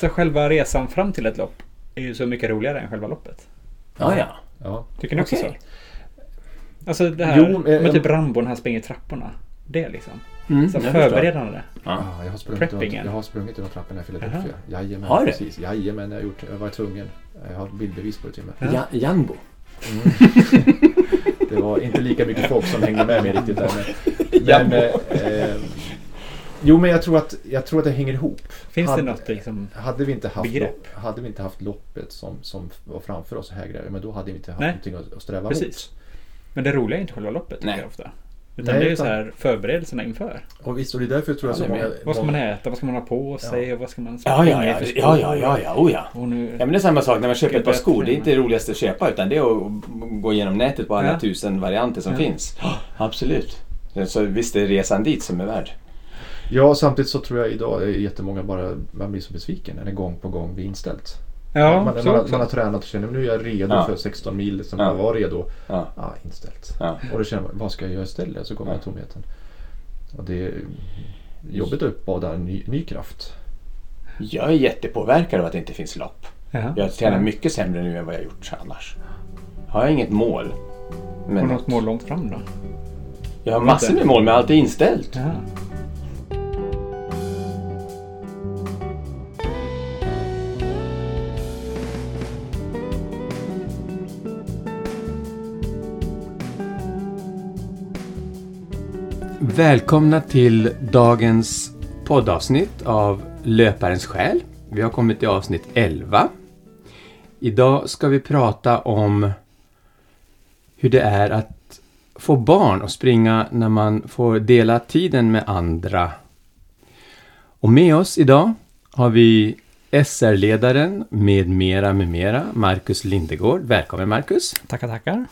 Så själva resan fram till ett lopp är ju så mycket roligare än själva loppet. Ja, ja. Ja. Tycker ni också Okej. så? Alltså det här Jo, eh, med typ Rambo när han springer i trapporna. Det liksom. Mm, Så förberedande. Ja. Ja, jag har sprungit, Preppingen. jag har sprungit runt trapporna i Philadelphia. Jajamän, Har du? precis. Jajamän, jag har gjort. Jag var tvungen. Jag har bildbevis på det till och med. Ja. Ja, Janbo. Det var inte lika mycket folk som hängde med mig riktigt där. Men, men, eh, eh, jo, men jag tror, att, jag tror att det hänger ihop. Finns Hade- det något liksom? Hade vi inte haft, Begrepp? lopp, hade vi inte haft loppet som, som var framför oss här grejer, men då hade vi inte haft Nej. någonting att, att sträva Precis. Men det roliga är inte själva loppet tycker jag ofta. Utan Nej, det är ju utan- så här förberedelserna inför. mot. Och visst, och det är därför jag tror jag Ja, så är många. Vad ska man äta? Vad ska man ha på sig? Och vad ska man Ja, ja, springa i ja. för skor? Ja, ja, ja, ja. Oh, ja. Och nu... Ja men det är samma sak när man köper ett par skor. Det är inte det roligaste att köpa utan det är att gå igenom nätet på alla Ja. tusen varianter som Ja. finns. Absolut. Så visst är det resan dit som är värd. Ja, samtidigt så tror jag idag är jättemånga bara, man blir så besviken när det gång på gång blir inställt. Ja, man, så man, har- man har tränat och känner nu är jag redo Ja. för 16 mil som Ja. jag var redo. Ja. Ah, inställt. Ja. Och då känner man, vad ska jag göra istället? Så kommer Ja. jag tomheten. Och det är jobbigt att uppbåda ny, ny kraft. Jag är jättepåverkad av att det inte finns lopp. Ja. Jag tränar mycket sämre nu än vad jag gjort annars. Har jag inget mål. Men Och något mål långt fram då? jag har massor med mål men allt är inställt. Ja. Välkomna till dagens poddavsnitt av Löparens själ. Vi har kommit till avsnitt 11. Idag ska vi prata om hur det är att få barn och springa när man får dela tiden med andra. Och med oss idag har vi SR-ledaren med mera med mera, Marcus Lindegård. Välkommen Marcus! Tackar, tackar.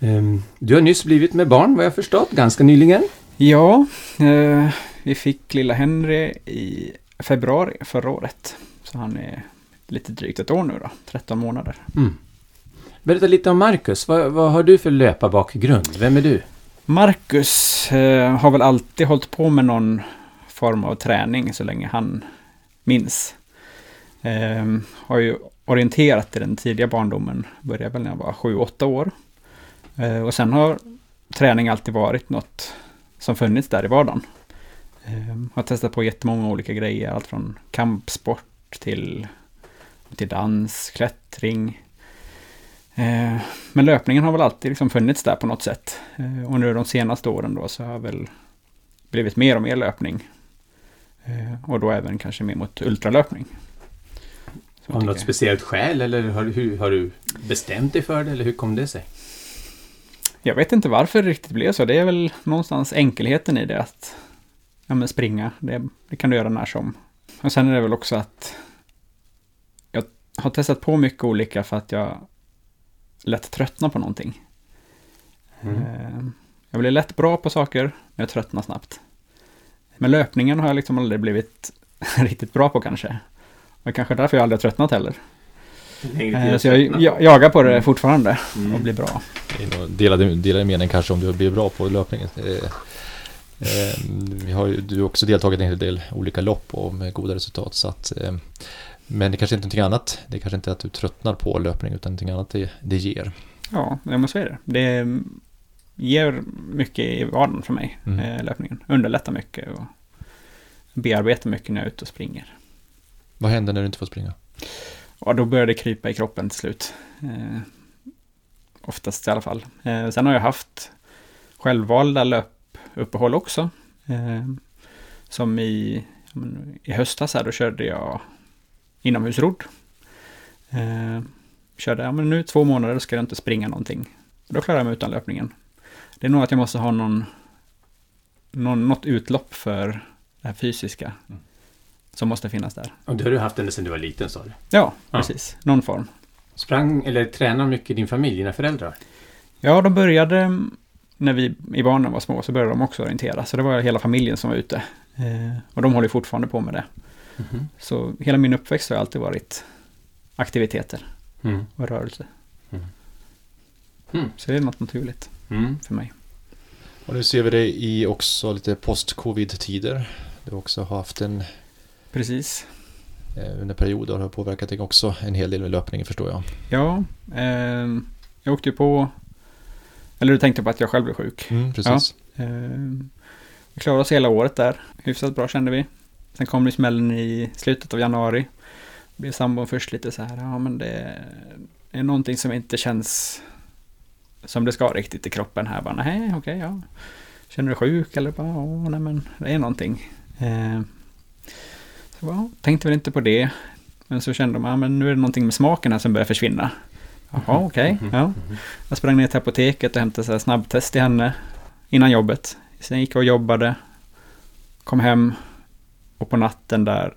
Ehm, Du har nyss blivit med barn vad jag förstått, ganska nyligen. Ja, eh, vi fick lilla Henry i februari förra året. Så han är lite drygt ett år nu då, 13 månader. Mm. Berätta lite om Marcus. Vad, vad har du för löparbakgrund? Vem är du? Marcus eh, har väl alltid hållit på med någon form av träning så länge han minns. Eh, har ju orienterat i den tidiga barndomen, började väl när jag var 7-8 år. Eh, och sen har träning alltid varit något som funnits där i vardagen. Eh, har testat på jättemånga olika grejer, allt från kampsport till, till dans, klättring. Eh, men löpningen har väl alltid liksom funnits där på något sätt. Eh, och nu de senaste åren då så har jag väl blivit mer och mer löpning. Och då även kanske mer mot ultralöpning. Av jag något speciellt skäl eller har, hur, har du bestämt dig för det eller hur kom det sig? Jag vet inte varför det riktigt blev så. Det är väl någonstans enkelheten i det att ja, men springa, det, det kan du göra när som. Och sen är det väl också att jag har testat på mycket olika för att jag lätt tröttnar på någonting. Mm. Eh, Jag blir lätt bra på saker, men jag tröttnar snabbt. Men löpningen har jag liksom aldrig blivit riktigt bra på kanske. Och kanske därför jag aldrig har tröttnat heller. Eh, Så jag, jag jagar på det fortfarande och blir bra. Delade, delade mening kanske om du blir bra på löpningen. Eh, eh, vi har ju, du har också deltagit i en hel del olika lopp och med goda resultat. Så att, eh, men det kanske inte är någonting annat. Det kanske inte är att du tröttnar på löpning utan någonting annat det, det ger. Ja, jag måste säga det. Det ger mycket i vardagen för mig, Mm. eh, löpningen. Underlättar mycket och bearbetar mycket när jag är ute och springer. Vad händer när du inte får springa? Ja, då började det krypa i kroppen till slut. Eh, oftast i alla fall. Eh, sen har jag haft självvalda löpuppehåll också. Eh, som i, i höstas här, då körde jag inomhusrodd. Eh, körde, ja men nu två månader ska jag inte springa någonting. Då klarar jag mig utan löpningen. Det är nog att jag måste ha någon, någon något utlopp för det här fysiska. Mm. Som måste finnas där. Och det har du haft ända sedan du var liten sa du? Ja, Ja. precis. Någon form. Sprang eller tränade mycket din familj, dina föräldrar? Ja, de började när vi i barnen var små så började de också orientera. Så det var hela familjen som var ute. Eh, och de håller fortfarande på med det. Mhm. Så hela min uppväxt har alltid varit aktiviteter Mm. och rörelse. Mm. Så det är något naturligt Mm. för mig. Och nu ser vi det i också lite post-covid-tider. Du också har haft en, Precis. eh, under perioder har påverkat dig också en hel del med löpningen förstår jag. Ja, eh, jag åkte ju på... Eller du tänkte på att jag själv blev sjuk. Mm, precis. Ja. Eh, vi klarade oss hela året där. Hyfsat bra kände vi. Sen kom det smällen i slutet av januari. Blev sambon först lite så här, ja men det är någonting som inte känns som det ska riktigt i kroppen här. Bara, nej, okej, okay, ja. Känner du dig sjuk eller bara, åh, nej men det är någonting. Eh, ja, tänkte väl inte på det. Men så kände man, ja, men nu är det någonting med smaken här som börjar försvinna. Jaha, mhm. okej. Okay, mhm. ja. Mhm. Jag sprang ner till apoteket och hämtade så snabbtest till henne innan jobbet. Sen gick jag och jobbade, kom hem och på natten där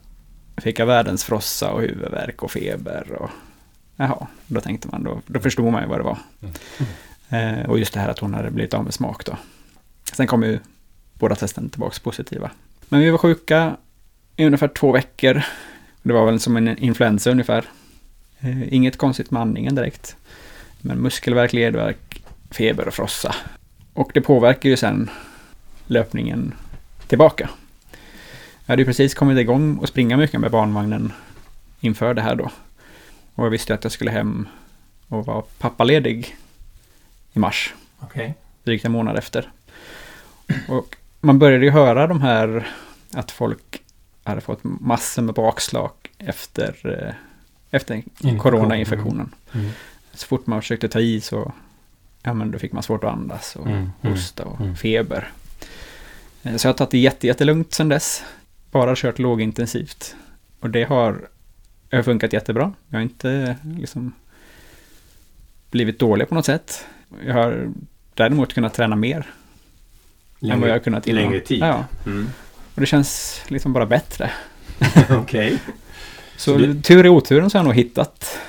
fick jag världens frossa och huvudvärk och feber. Och, jaha, då tänkte man, då, då förstod man ju vad det var. Mm. Eh, och just det här att hon hade blivit av med smak då. Sen kom ju båda testen tillbaka positiva. Men vi var sjuka i ungefär två veckor. Det var väl som en influensa ungefär. Eh, inget konstigt med andningen direkt. Men muskelvärk, ledvärk, feber och frossa. Och det påverkar ju sen löpningen tillbaka. Jag hade ju precis kommit igång och springa mycket med barnvagnen inför det här då. Och jag visste att jag skulle hem och vara pappaledig i mars. Okej. Okay. Drygt en månad efter. Och man började ju höra de här att folk hade fått massor med bakslag efter, eh, efter coronainfektionen. Mm. Så fort man försökte ta i så ja, men då fick man svårt att andas och mm. mm. hosta och mm. feber. Eh, så jag har tagit det jätte, jättelugnt sedan dess. Bara kört lågintensivt. Och det har, har funkat jättebra. Jag har inte liksom blivit dålig på något sätt. Jag har däremot kunnat träna mer. Längre, än vad jag har kunnat innan. Längre tid? Ja. Mm. Och det känns liksom bara bättre. Okej. Okay. Så, så du... tur i oturen så har jag nog hittat.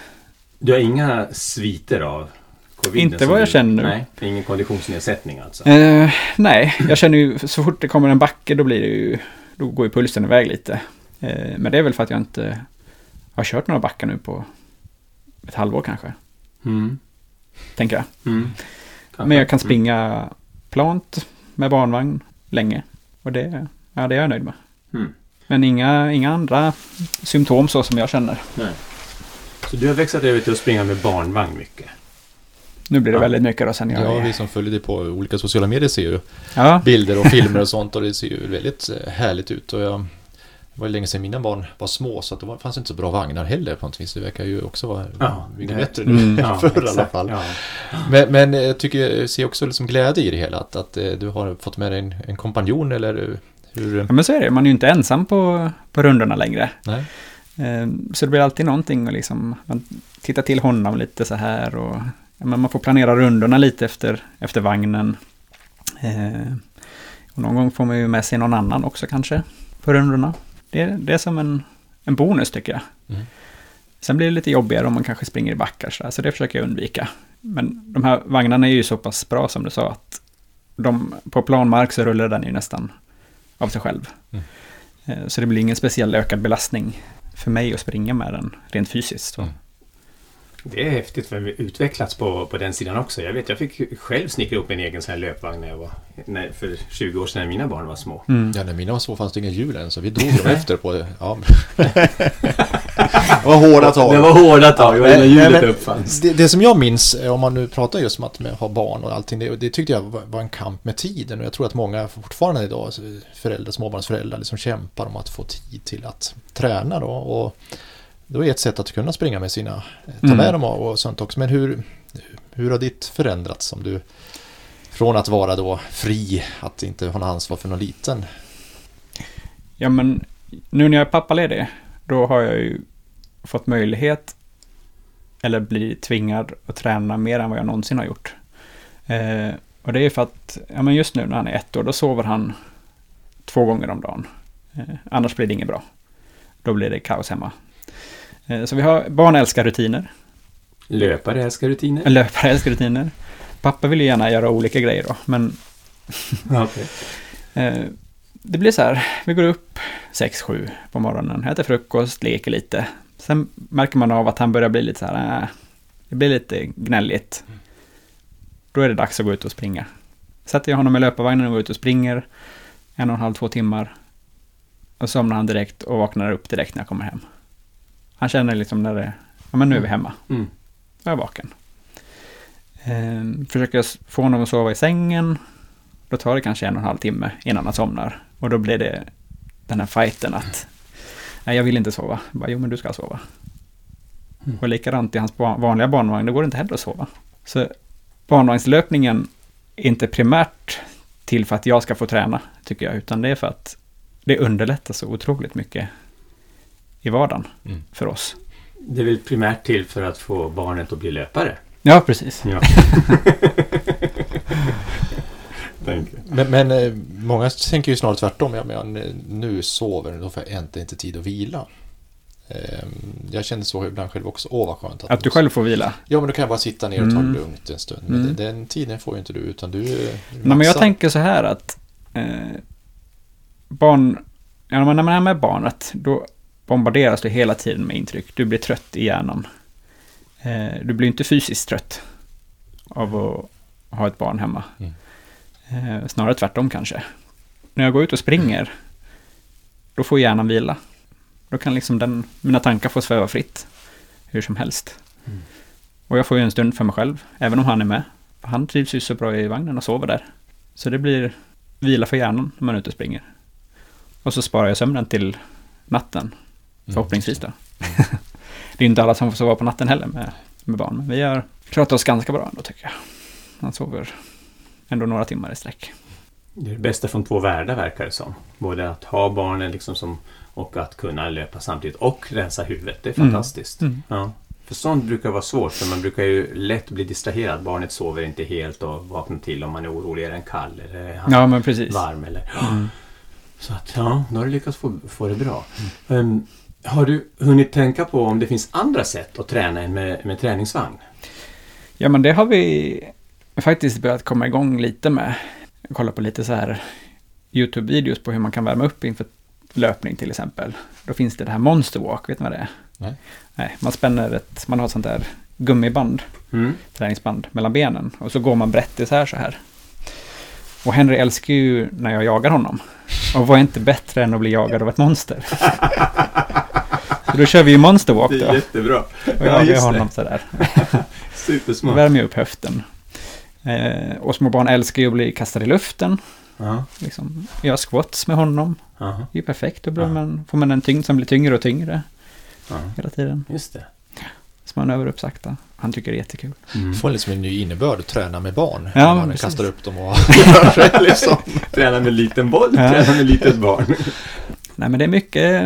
Du har inga sviter av covid? Inte vad jag känner nu. Nej, ingen konditionsnedsättning alltså? Eh, nej, jag känner ju så fort det kommer en backe då blir det ju, då går ju pulsen iväg lite. Eh, men det är väl för att jag inte har kört några backar nu på ett halvår kanske. Mm. Tänker jag. Mm. Men jag kan mm. springa plant med barnvagn länge. Och det, ja, det är jag nöjd med. Mm. Men inga, inga andra symptom så som jag känner. Nej. Så du har växlat över till att springa med barnvagn mycket? Nu blir det ja. väldigt mycket då sen jag Ja, vi som följer det på olika sociala medier ser ju ja. bilder och filmer och sånt och det ser ju väldigt eh, härligt ut. Och jag, det var länge sedan mina barn var små så att det fanns inte så bra vagnar heller på något vis. Det verkar ju också vara ja, mycket det, bättre nu mm, ja, förr i alla fall. Ja. Men, men jag tycker, jag ser också liksom glädje i det hela. Att, att eh, du har fått med dig en, en kompanjon eller hur? Ja men så är det, man är ju inte ensam på, på rundorna längre. Nej. Ehm, så det blir alltid någonting och liksom, man tittar till honom lite så här och ja, men man får planera rundorna lite efter, efter vagnen. Eh, och någon gång får man ju med sig någon annan också kanske på rundorna. Det, det är som en, en bonus tycker jag. Mm. Sen blir det lite jobbigare om man kanske springer i backar så, så det försöker jag undvika. Men de här vagnarna är ju så pass bra som du sa att de, på planmark så rullar den ju nästan av sig själv. Mm. Så det blir ingen speciell ökad belastning för mig att springa med den rent fysiskt. Mm. Det är häftigt för vi utvecklats på, på den sidan också. Jag vet, jag fick själv snickra upp en egen sån här löpvagn när jag var, när, för 20 år sedan när mina barn var små. Mm. Ja, när mina var små fanns det inga hjul än, så vi drog dem efter på... Ja. det var hårda tag. Det var hårda tag, det var innan hjulet uppfanns. Det, det, som jag minns, eh, om man nu pratar just om att ha barn och allting, det, det tyckte jag var, var, en kamp med tiden. Och jag tror att många fortfarande idag, alltså, föräldrar, småbarnsföräldrar, liksom kämpar om att få tid till att träna då. Och, det var ett sätt att kunna springa med sina, eh, ta med mm. dem och sånt också. Men hur, hur har ditt förändrats om du från att vara då fri, att inte ha något ansvar för någon liten? Ja men nu när jag är pappaledig, då har jag ju fått möjlighet eller bli tvingad att träna mer än vad jag någonsin har gjort. Eh, och det är för att, ja men just nu när han är ett år, då sover han två gånger om dagen. Eh, annars blir det inget bra. Då blir det kaos hemma. Eh, så vi har barn älskar rutiner. Löpare älskar rutiner. Löpare älskar rutiner. Pappa vill ju gärna göra olika grejer då, men... okay. Eh, det blir så här, vi går upp 6-7 på morgonen, äter frukost, leker lite. Sen märker man av att han börjar bli lite så här, äh, det blir lite gnälligt. Då är det dags att gå ut och springa. Sätter jag honom i löparvagnen och går ut och springer en och en halv, två timmar. Och somnar han direkt och vaknar upp direkt när jag kommer hem. Han känner liksom när det, ja men nu är vi hemma, Mm. jag är vaken. Eh, försöker jag få honom att sova i sängen, då tar det kanske en och en halv timme innan han somnar. Och då blir det den här fighten att, nej jag vill inte sova. Jag bara, jo men du ska sova. Mm. Och likadant i hans vanliga barnvagn, då går det inte heller att sova. Så barnvagnslöpningen är inte primärt till för att jag ska få träna, tycker jag, utan det är för att det underlättar så otroligt mycket i vardagen Mm. för oss. Det är väl primärt till för att få barnet att bli löpare? Ja, precis. Ja. Tänker. Men, men eh, många tänker ju snarare tvärtom. Ja, men nu sover då får jag äntligen inte tid att vila. Eh, Jag känner så ibland själv också. Åh, vad skönt. Att du själv får vila. Ja, men då kan jag bara sitta ner och ta det Mm. lugnt en stund. Men Mm. den, den tiden får ju inte du, utan du Nej, men jag tänker så här att eh, barn, ja, men när man är med barnet, då bombarderas du hela tiden med intryck. Du blir trött i hjärnan. Eh, du blir inte fysiskt trött av att ha ett barn hemma. Mm. Eh, snarare tvärtom kanske. När jag går ut och springer, då får hjärnan vila. Då kan liksom den, mina tankar få sväva fritt hur som helst. Mm. Och jag får ju en stund för mig själv, även om han är med. Han trivs ju så bra i vagnen och sover där. Så det blir vila för hjärnan när man är ute och springer. Och så sparar jag sömnen till natten, Mm. förhoppningsvis då. det är inte alla som får sova på natten heller med, med barn, men vi har klarat oss ganska bra ändå tycker jag. Han sover ändå några timmar i sträck. Det är det bästa från två världar verkar det som. Både att ha barnen liksom som, och att kunna löpa samtidigt och rensa huvudet. Det är Mm. fantastiskt. Mm. Ja. För sånt brukar vara svårt för man brukar ju lätt bli distraherad. Barnet sover inte helt och vaknar till om man är orolig. Är den kall eller är han Ja, men precis. varm? Eller... Mm. Så att ja, då har du lyckats få, få det bra. Ehm, har du hunnit tänka på om det finns andra sätt att träna än med, med träningsvagn? Ja, men det har vi faktiskt börjat komma igång lite med. Jag kollar på lite så här YouTube-videos på hur man kan värma upp inför löpning till exempel. Då finns det det här Monster Walk, vet ni vad det är? Nej. Nej, man spänner ett, man har ett sånt där gummiband, Mm. träningsband, mellan benen och så går man brett isär så här. Och Henry älskar ju när jag jagar honom. Och vad är inte bättre än att bli jagad av ett monster? så då kör vi ju Monster Walk Det är då. jättebra. Och jagar jag honom sådär. Supersmart. Värmer upp höften. Eh, och små barn älskar ju att bli kastade i luften. Ja. Liksom, göra squats med honom. Aha. Det är ju perfekt. Då blir Ja. man, får man en tyngd som blir tyngre och tyngre Ja. hela tiden. Just det. Så man övar upp sakta. Han tycker det är jättekul. Mm. Får liksom en ny innebörd att träna med barn. Ja, man precis. kastar upp dem och... liksom. Träna med liten boll, Ja. träna med litet barn. Nej, men det är mycket,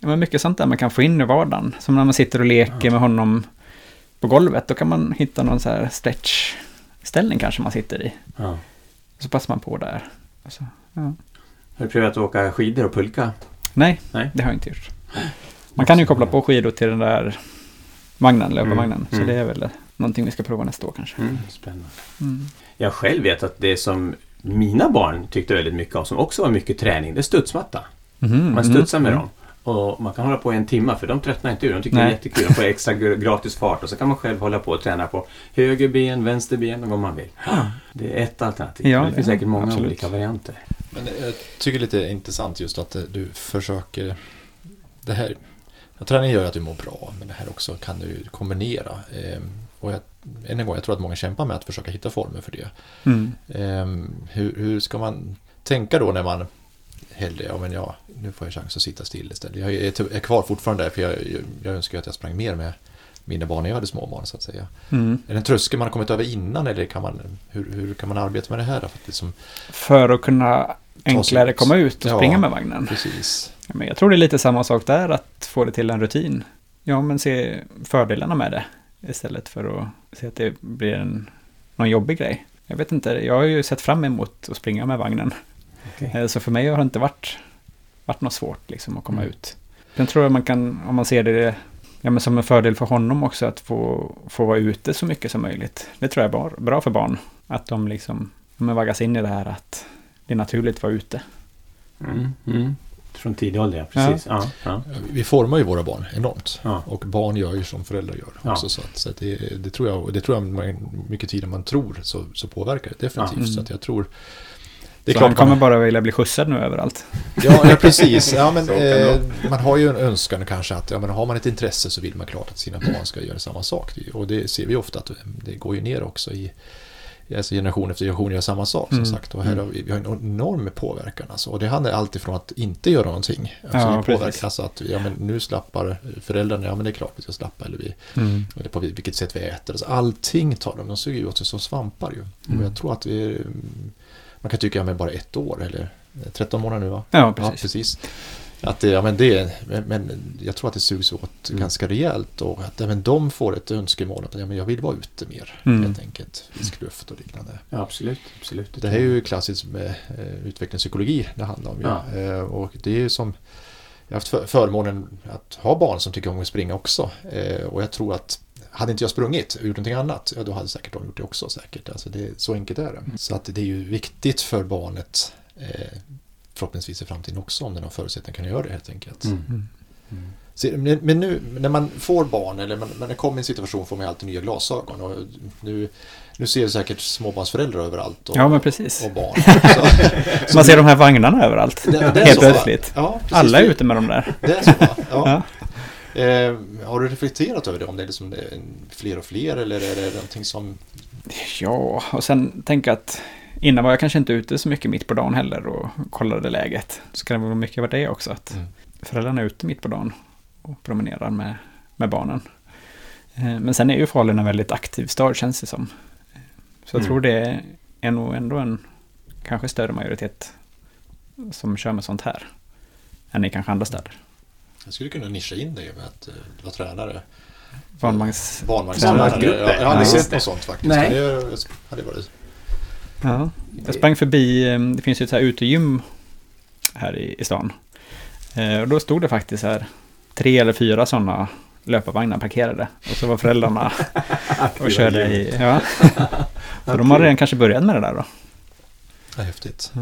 ja, men mycket sånt där man kan få in i vardagen. Som när man sitter och leker Ja. med honom på golvet. Då kan man hitta någon så här stretchställning kanske man sitter i. Ja. Så passar man på där. Och så, ja. Har du prövat att åka skidor och pulka? Nej, Nej. det har jag inte gjort. Man kan ju koppla på skidor till den där vagnen, löparvagnen. Mm, Så mm. det är väl någonting vi ska prova nästa år kanske. Mm. Spännande. Mm. Jag själv vet att det som mina barn tyckte väldigt mycket om, som också var mycket träning, det är studsmatta. Mhm, Man mm, studsar med mm. dem. Och man kan hålla på i en timme för de tröttnar inte ur. De tycker det Nej. är jättekul. De får extra gr- gratis fart och så kan man själv hålla på och träna på höger ben, vänster ben och vad man vill. Det är ett alternativ. Ja, det det finns säkert många absolut. olika varianter. Men jag tycker det är lite intressant just att eh, du försöker... Det här... Ja, träning gör att du mår bra, men det här också kan du kombinera. Ehm, och jag, än en gång, jag tror att många kämpar med att försöka hitta former för det. Mm. Ehm, hur, hur ska man tänka då när man hellre, ja men ja, nu får jag chans att sitta still istället. Jag är, är kvar fortfarande där, för jag, jag, jag önskar att jag sprang mer med mina barn när jag hade små barn så att säga. Mm. Är det en tröskel man har kommit över innan eller kan man, hur, hur kan man arbeta med det här? För att liksom, För att kunna enklare komma ut och Ja. springa med vagnen. precis. Ja, men jag tror det är lite samma sak där, att få det till en rutin. Ja, men se fördelarna med det istället för att se att det blir en, någon jobbig grej. Jag vet inte, jag har ju sett fram emot att springa med vagnen. Okej. Eh, Så för mig har det inte varit, varit något svårt liksom att komma Mm. ut. Sen tror jag man kan, om man ser det ja, men som en fördel för honom också, att få, få vara ute så mycket som möjligt. Det tror jag är bra, bra för barn. Att de liksom ja, men vaggas in i det här att det är naturligt att vara ute. Mm. Mm. Från tidig ålder, ja. Precis. Ja. Ja. Vi formar ju våra barn enormt. Ja. Och barn gör ju som föräldrar gör Ja. också. Så, att, så att det, det tror jag, och det tror jag mycket tidigare än man tror så, så påverkar det definitivt. Ja. Så att jag tror Det är så klart han kommer man, bara vilja bli skjutsad nu överallt. ja, ja, precis. Ja, men, eh, man har ju en önskan kanske att ja, men har man ett intresse så vill man klart att sina barn ska göra samma sak. Och det ser vi ofta att det går ju ner också i alltså generation efter generation gör samma sak som Mm. sagt. Och här har vi, vi har en enorm påverkan. Alltså. Och det handlar alltid från att inte göra någonting. Alltså, Ja, vi påverkar, precis. alltså att ja, men nu slappar föräldrarna, ja men det är klart vi ska slappa. Eller, vi, eller på vilket sätt vi äter. Alltså, allting tar de, de suger ju åt sig som svampar ju. Mm. Och jag tror att vi, man kan tycka, ja men bara ett år eller 13 månader nu va? Ja, Ja, precis. precis. Att det, ja, men det, men, jag tror att det sugs åt Mm. ganska rejält och att även de får ett önskemål att ja, men jag vill vara ute mer Mm. helt enkelt. Frisk luft och liknande. Ja, absolut. absolut. Det här är ju klassiskt med eh, utvecklingspsykologi det handlar om. Ja. Eh, och det är ju som jag har haft för, förmånen att ha barn som tycker om att springa också. Eh, och jag tror att hade inte jag sprungit och gjort någonting annat, ja då hade säkert de gjort det också säkert. Alltså det, så enkelt är det. Så att det är ju viktigt för barnet eh, förhoppningsvis i framtiden också om den har förutsättningar kan göra det helt enkelt. Mm. Mm. Mm. Se, Men men nu när man får barn eller man, när det kommer i en situation får man alltid nya glasögon. Och nu, nu ser du säkert småbarnsföräldrar överallt. Och, Ja, men precis. och barn. Så, Man ser de här vagnarna överallt. det, det är Helt så, plötsligt. Ja. Alla är ute med de där. Det är så? Ja. Ja. Eh, har du reflekterat över det? Om det är liksom eh, fler och fler eller är det någonting som... Ja, och sen tänka att innan var jag kanske inte ute så mycket mitt på dagen heller och kollade läget. Så kan det vara mycket vara det också, att Mm. föräldrarna är ute mitt på dagen och promenerar med, med barnen. Eh, Men sen är ju Falun en väldigt aktiv stad känns det som. Så jag Mm. tror det är nog ändå en kanske större majoritet som kör med sånt här än i kanske andra städer. Jag skulle kunna nischa in dig med att eh, vara tränare. Barnvagns... Barnvagnstränare. Tränargrupper. Jag, har aldrig Ja, sett det. något sånt faktiskt. Nej. Det hade varit... Ja. Jag sprang förbi, eh, det finns ju ett så här utegym här i, i stan. Eh, Och då stod det faktiskt här tre eller fyra sådana löparvagnar parkerade. Och så var föräldrarna och körde i... Ja. Så de har redan kanske börjat med det där då. Ja, häftigt.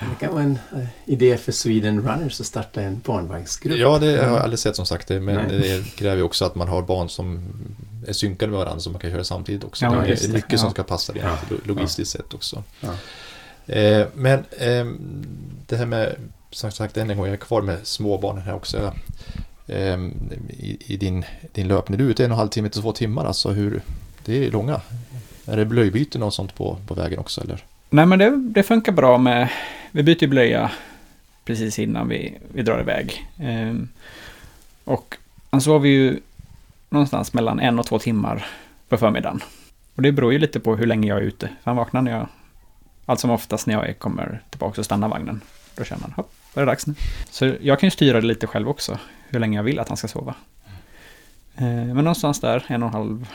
Det kan vara en eh, idé för Sweden Runners att starta en barnvagnsgrupp. Ja, det har jag aldrig sett som sagt. det, Men Nej. det kräver ju också att man har barn som är synkade med varandra så man kan köra samtidigt också. Ja, det är det. mycket som Ja. ska passa det Ja. logistiskt sett också. Ja. Eh, men eh, det här med, som sagt än en gång, jag är kvar med småbarnen här också. Eh, i, I din, din löpning, du är ute en och en halv timme till två timmar, alltså hur, det är långa. Är det blöjbyten och sånt på, på vägen också eller? Nej men det, det funkar bra med... Vi byter ju blöja precis innan vi, vi drar iväg. Ehm, och han sover ju någonstans mellan en och två timmar på förmiddagen. Och det beror ju lite på hur länge jag är ute. För han vaknar när jag... Allt som oftast när jag kommer tillbaka och stannar vagnen. Då känner han, hopp, är det dags nu? Så jag kan ju styra det lite själv också. Hur länge jag vill att han ska sova. Ehm, men någonstans där, en och en halv,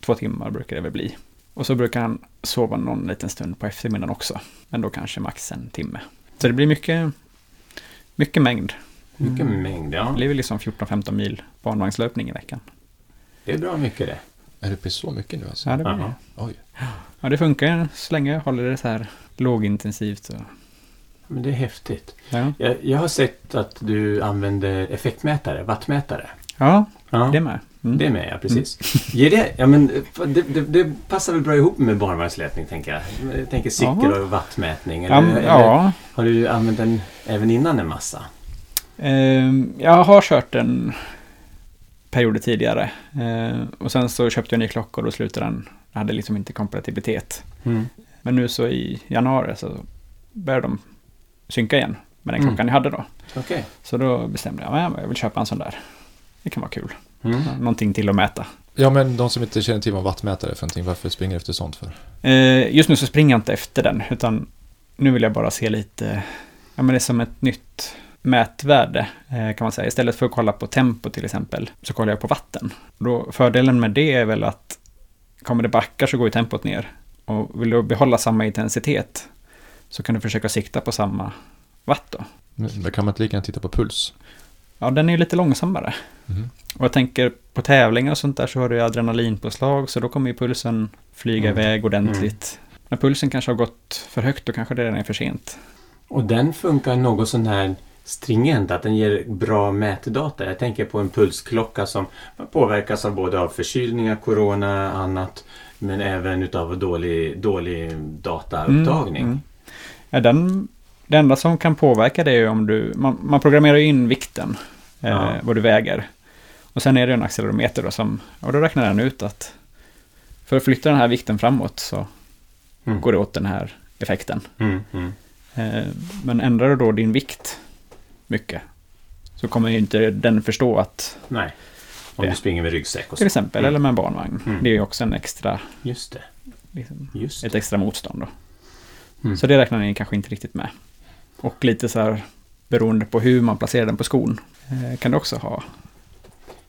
två timmar brukar det väl bli. Och så brukar han sova någon liten stund på eftermiddagen också. Men då kanske max en timme. Så det blir mycket, mycket mängd. Mycket mängd, Det ja. blir väl liksom 14-15 mil barnvagnslöpning i veckan. Det är bra mycket det. Är det så mycket nu alltså? Ja, det, blir, Jaha. Oj. ja, det funkar så länge jag håller det så här lågintensivt. Så. Men det är häftigt. Ja, Jag, jag har sett att du använder effektmätare, wattmätare. ja Ja, det med. Mm. det är med, ja precis. Ger det, ja, men, det, det, det passar väl bra ihop med barnvagnsläpning, tänker jag. Jag tänker cykel och wattmätning. Eller, Ja, ja. har du använt den även innan en massa? Ehm, jag har kört en period tidigare. Ehm, och sen så köpte jag en ny klocka och då slutade den. Jag hade liksom inte kompatibilitet. Mm. Men nu så i januari så började de synka igen med den Mm. klockan jag hade då. Okej. Så då bestämde jag att jag vill köpa en sån där. Det kan vara kul. Mm. Någonting till att mäta. Ja, men de som inte känner till vad wattmätare är för någonting, varför springer efter sånt för? Eh, just nu så springer jag inte efter den, utan nu vill jag bara se lite, ja men det är som ett nytt mätvärde eh, kan man säga. Istället för att kolla på tempo till exempel, så kollar jag på vatten. Då, fördelen med det är väl att kommer det backar så går ju tempot ner. Och vill du behålla samma intensitet så kan du försöka sikta på samma watt då. Men kan man inte lika gärna titta på puls? Ja, den är ju lite långsammare. Mhm. Och jag tänker på tävlingar och sånt där så har du ju adrenalinpåslag så då kommer ju pulsen flyga Mm. iväg ordentligt. När pulsen kanske har gått för högt då kanske det redan är för sent. Och den funkar något sån här stringent, att den ger bra mätdata. Jag tänker på en pulsklocka som påverkas av både av förkylningar, corona, annat. Men även utav dålig, dålig dataupptagning. Mm, mm. Ja, den, det enda som kan påverka det är om du, man, man programmerar in vikten, Ja. vad du väger. Och sen är det en accelerometer då som, och då räknar den ut att för att flytta den här vikten framåt så Mm. går det åt den här effekten. Mm, mm. Eh, men ändrar du då din vikt mycket så kommer ju inte den förstå att, Nej. Om Det. du springer med ryggsäck och till så. exempel, Mm. eller med en barnvagn. Mm. Det är ju också en extra, Just det. liksom, Just ett det. extra motstånd då. Mm. Så det räknar ni kanske inte riktigt med. Och lite så här beroende på hur man placerar den på skon eh, kan det också ha.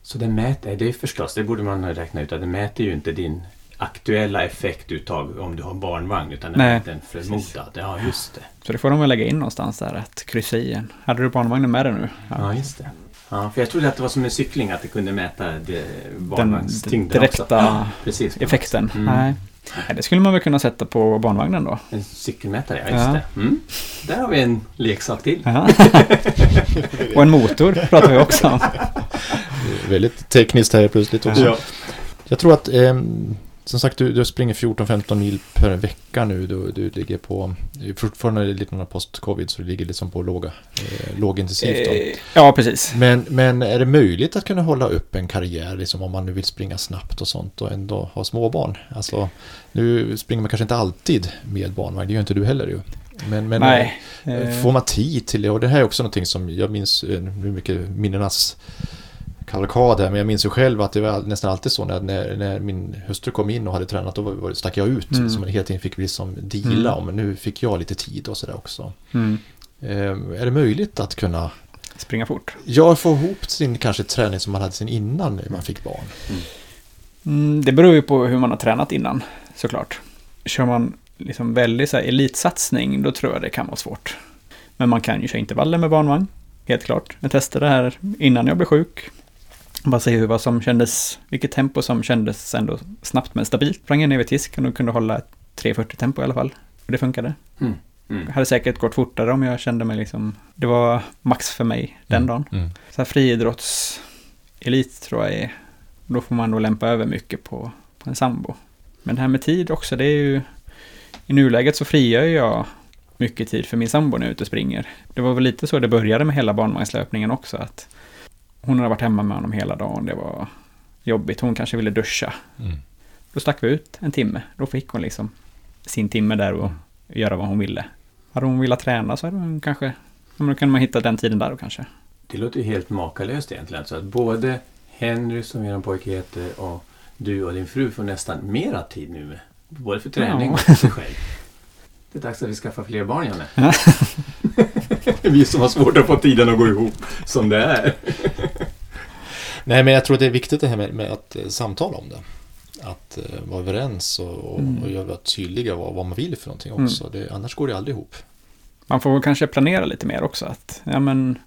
Så den mäter, det är förstås, det borde man räkna ut, att den mäter ju inte din aktuella effektuttag om du har barnvagn utan den Nej, mäter en förmodad. Ja, just det. Så det får de väl lägga in någonstans där, att kryssa i en. Hade du barnvagnen med dig nu? Ja, just det. Ja, för jag trodde att det var som en cykling, att det kunde mäta det- Den barnvagnstyngden direkta också. Ja, precis. effekten. Mm. Nej. Nej, det skulle man väl kunna sätta på barnvagnen då. En cykelmätare, ja just Ja. det. Mm. Där har vi en leksak till. Ja. Och en motor pratar vi också om. Väldigt tekniskt här plötsligt också. Ja. Jag tror att, ehm, som sagt, du, du springer 14-15 mil per vecka nu. Du, du ligger på, fortfarande lite några post-covid, så du ligger liksom på låga, eh, lågintensivt. Eh, Ja, precis. Men, men är det möjligt att kunna hålla upp en karriär, liksom om man nu vill springa snabbt och sånt och ändå ha småbarn? Alltså, nu springer man kanske inte alltid med barnvagn, det gör inte du heller ju. Men, men Nej. eh, eh, får man tid till det? Och det här är också någonting som jag minns, eh, nu är mycket minnenas kavalkad här, men jag minns ju själv att det var nästan alltid så när, när, när min hustru kom in och hade tränat, då var, stack jag ut. Mm. Så man hela tiden fick vi liksom deala Mm. om, men nu fick jag lite tid och sådär också. Mm. Eh, är det möjligt att kunna Springa fort. Ja, få ihop sin kanske träning som man hade sin innan man fick barn. Mm, det beror ju på hur man har tränat innan, såklart. Kör man liksom väldigt så här elitsatsning, då tror jag det kan vara svårt. Men man kan ju köra intervaller med barnvagn, helt klart. Jag testade det här innan jag blev sjuk. Bara se hur vad som kändes, vilket tempo som kändes ändå snabbt men stabilt. Sprang jag ner vid tisken och kunde hålla ett 3.40 tempo i alla fall. Och det funkade. Mm. Mm. Hade säkert gått fortare om jag kände mig liksom, det var max för mig den dagen. Mm. Så här friidrottselit tror jag är, då får man nog lämpa över mycket på, på en sambo. Men det här med tid också, det är ju, i nuläget så frigör jag mycket tid för min sambo när jag är ute och springer. Det var väl lite så det började med hela barnvagnslöpningen också, att hon hade varit hemma med honom hela dagen, det var jobbigt, hon kanske ville duscha. Mm. Då stack vi ut en timme, då fick hon liksom sin timme där och göra vad hon ville. Hade hon velat träna så hade hon kanske, men då kunde man hitta den tiden där då kanske. Det låter ju helt makalöst egentligen. Så att både Henry, som er pojke heter, och du och din fru får nästan mera tid nu. Med, både för träning Ja. och för sig själv. Det är dags att vi skaffar fler barn, Janne. Ja. vi som har svårt att få tiden att gå ihop som det är. Nej, men jag tror det är viktigt det här med, med att eh, samtala om det. Att eh, vara överens och, och, Mm. och göra tydliga vad, vad man vill för någonting också. Det, annars går det aldrig ihop. Man får kanske planera lite mer också. Att, ja, men,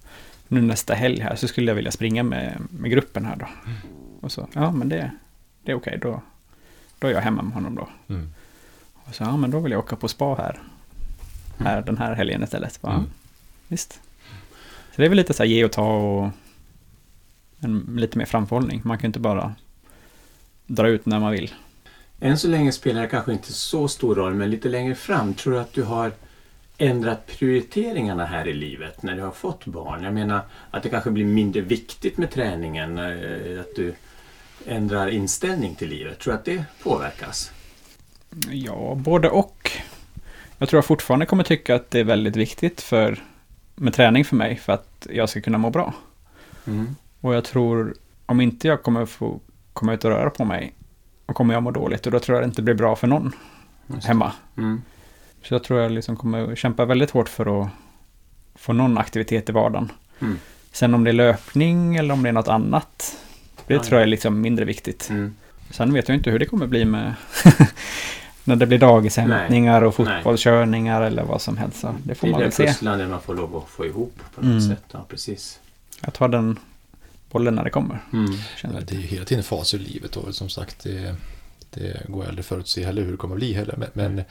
nu nästa helg här så skulle jag vilja springa med, med gruppen här då. Och så, ja men det, det är okej, då, då är jag hemma med honom då. Mm. Och så, ja men då vill jag åka på spa här, här den här helgen istället. Bara, Mm. Visst. Så det är väl lite så här ge och ta och en, lite mer framförhållning. Man kan inte bara dra ut när man vill. Än så länge spelar det kanske inte så stor roll, men lite längre fram tror du att du har ändrat prioriteringarna här i livet när du har fått barn? Jag menar att det kanske blir mindre viktigt med träningen, eh, att du ändrar inställning till livet. Tror du att det påverkas? Ja, både och. Jag tror jag fortfarande kommer tycka att det är väldigt viktigt för, med träning för mig för att jag ska kunna må bra. Mm. Och jag tror, om inte jag kommer få komma ut och röra på mig, då kommer jag må dåligt och då tror jag det inte blir bra för någon Just det. hemma. Mm. Så jag tror jag liksom kommer kämpa väldigt hårt för att få någon aktivitet i vardagen. Mm. Sen om det är löpning eller om det är något annat, det Ja, tror jag är liksom mindre viktigt. Mm. Sen vet jag inte hur det kommer bli med när det blir dagishämtningar och fotbollskörningar eller vad som helst. Så det får Det är man det väl se. pusslande man får lov att få ihop på något Mm. sätt. Ja, precis. Jag tar den bollen när det kommer. Mm. Ja, det är ju hela tiden faser i livet och som sagt det, det går aldrig förutse heller hur det kommer bli heller. Men, men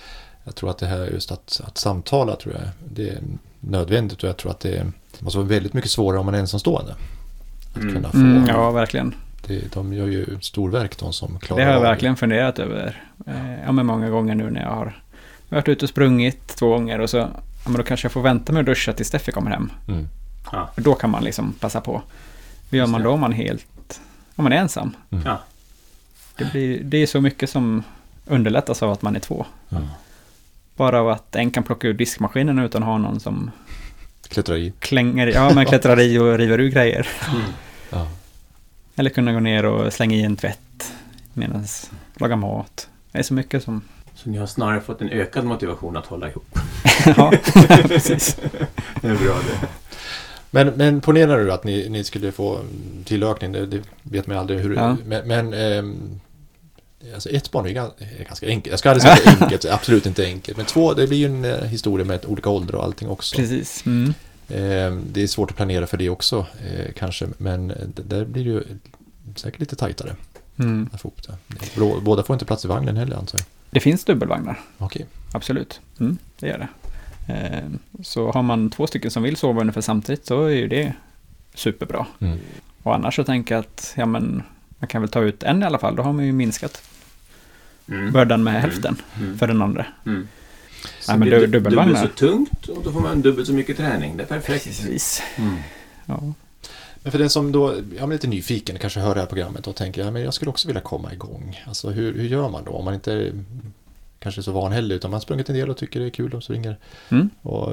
jag tror att det här just att, att samtala tror jag det är nödvändigt och jag tror att det måste vara väldigt mycket svårare om man är ensamstående. Att Mm. kunna få, Mm, ja, verkligen. det, de gör ju storverk de som klarar Det har jag verkligen funderat över. Eh, ja, men många gånger nu när jag har varit ute och sprungit två gånger och så ja, men då kanske jag får vänta med att duscha tills Steffi kommer hem. Mm. Ja. För då kan man liksom passa på. Vad gör man då om man helt, om man är ensam? Ja. Det, blir, det är så mycket som underlättas av att man är två. Ja. Bara av att en kan plocka ur diskmaskinen utan att ha någon som Klättra i. klänger, ja men klättrar i och river ur grejer. Mm. Ja. Eller kunna gå ner och slänga i en tvätt medan laga mat. Det är så mycket som... Så ni har snarare fått en ökad motivation att hålla ihop. ja, precis. Det är bra det. Men, men ponera nu att ni, ni skulle få tillökning, det, det vet man aldrig hur Ja. Men, men ehm, alltså ett barn är ganska enkelt. Jag ska aldrig säga det enkelt, absolut inte enkelt. Men två, det blir ju en eh, historia med olika åldrar och allting också. Precis. Mm. Ehm, det är svårt att planera för det också eh, kanske, men eh, det, där blir det ju säkert lite tajtare Mm. Båda får inte plats i vagnen heller antar jag. Det finns dubbelvagnar, Okej. absolut. Mm, det gör det. Eh, Så har man två stycken som vill sova ungefär samtidigt så är ju det superbra. Mm. Och annars så tänker jag att ja, men, man kan väl ta ut en i alla fall. Då har man ju minskat Mm. bördan med hälften Mm. för den andra. Mm. Så Nej, men blir du- dubbelvagnar. dubbelt så tungt och då får man dubbelt så mycket träning. Det är perfekt. Precis. Mm. Ja. Men för den som då ja, men lite nyfiken, kanske hör det här programmet och tänker ja, men jag skulle också vilja komma igång. Alltså hur, hur gör man då? Om man inte är kanske så van heller, utan man har sprungit en del och tycker det är kul och så ringer. Mm. Och,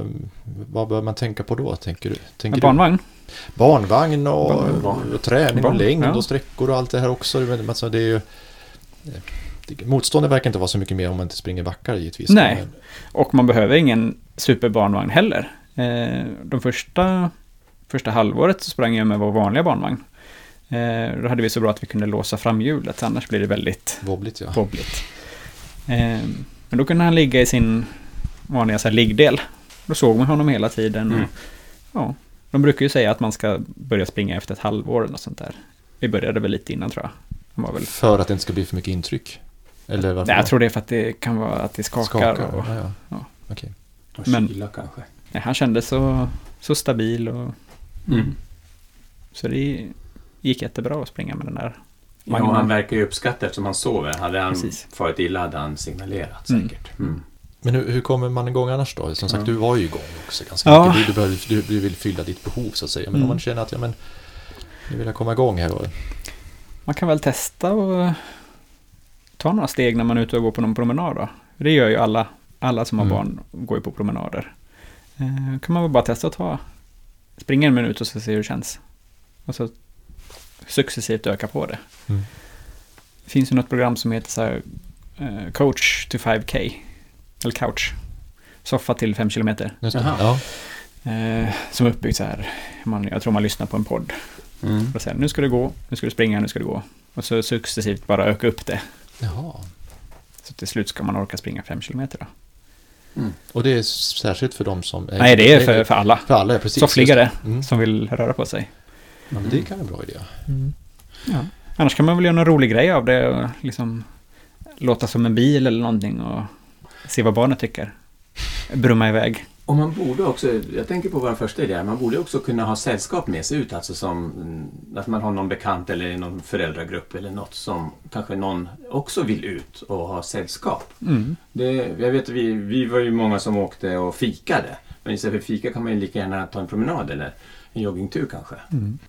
vad bör man tänka på då, tänker du? Tänker En barnvagn. Du? Barnvagn och, och träning och längd ja. och sträckor och allt det här också. Men Alltså, det är ju, det, motståndet verkar inte vara så mycket mer om man inte springer backar givetvis. Nej. Men, Och man behöver ingen superbarnvagn heller. Eh, De första, första halvåret så sprang jag med vår vanliga barnvagn. Eh, Då hade vi så bra att vi kunde låsa framhjulet, annars blir det väldigt wobbligt ja. wobbligt. Eh, Men då kunde han ligga i sin vanliga så här, liggdel. Då såg man honom hela tiden. Mm. Och, ja, de brukar ju säga att man ska börja springa efter ett halvår eller något sånt där. Vi började väl lite innan tror jag. Väl... För att det inte ska bli för mycket intryck? Eller varför? Nej, jag tror det är för att det kan vara att det skakar. Skakar? Och, Ja, ja. ja. Okej. Och Men- kyla kanske. nej, han kändes så, så stabil och Mm. Så det gick jättebra att springa med den där. Ja, och han verkar ju uppskatta eftersom han sover. Hade han Precis. farit illa hade han signalerat Mm. säkert. Mm. Men hur, hur kommer man igång annars då? Som sagt, Ja. du var ju igång också ganska Ja. mycket. Du, du, behöver, du, du vill fylla ditt behov så att säga. Men Mm. om man känner att ja, men, nu vill jag komma igång här. Och, Man kan väl testa och ta några steg när man är ute och går på någon promenad då. Det gör ju alla. Alla som har Mm. barn går ju på promenader. Eh, kan man väl bara testa att ta springa en minut och så se hur det känns. Och så successivt öka på det. Mm. Det finns ju något program som heter så här, eh, Coach to 5K. Eller Couch. Soffa till 5 kilometer. just det. Jaha. Ja. Eh, som är uppbyggt så här. Man, jag tror man lyssnar på en podd. Mm. Och säger nu ska du gå, nu ska du springa, nu ska du gå. Och så successivt bara öka upp det. Jaha. Så till slut ska man orka springa fem kilometer då. Och det är särskilt för de som... Nej, det är för, för alla. För alla, precis. Soffliggare. Mm. som vill röra på sig. Ja, men det kan vara en bra idé. Ja. Annars kan man väl göra någon rolig grej av det och liksom låta som en bil eller någonting och se vad barnet tycker. Brumma iväg. Och man borde också, jag tänker på vår första idé, man borde också kunna ha sällskap med sig ut. Alltså som mm, att man har någon bekant eller någon föräldragrupp eller något som kanske någon också vill ut och ha sällskap. Mm. Det, jag vet vi, vi var ju många som åkte och fikade. Men istället för fika kan man ju lika gärna ta en promenad eller en joggingtur kanske. Mm.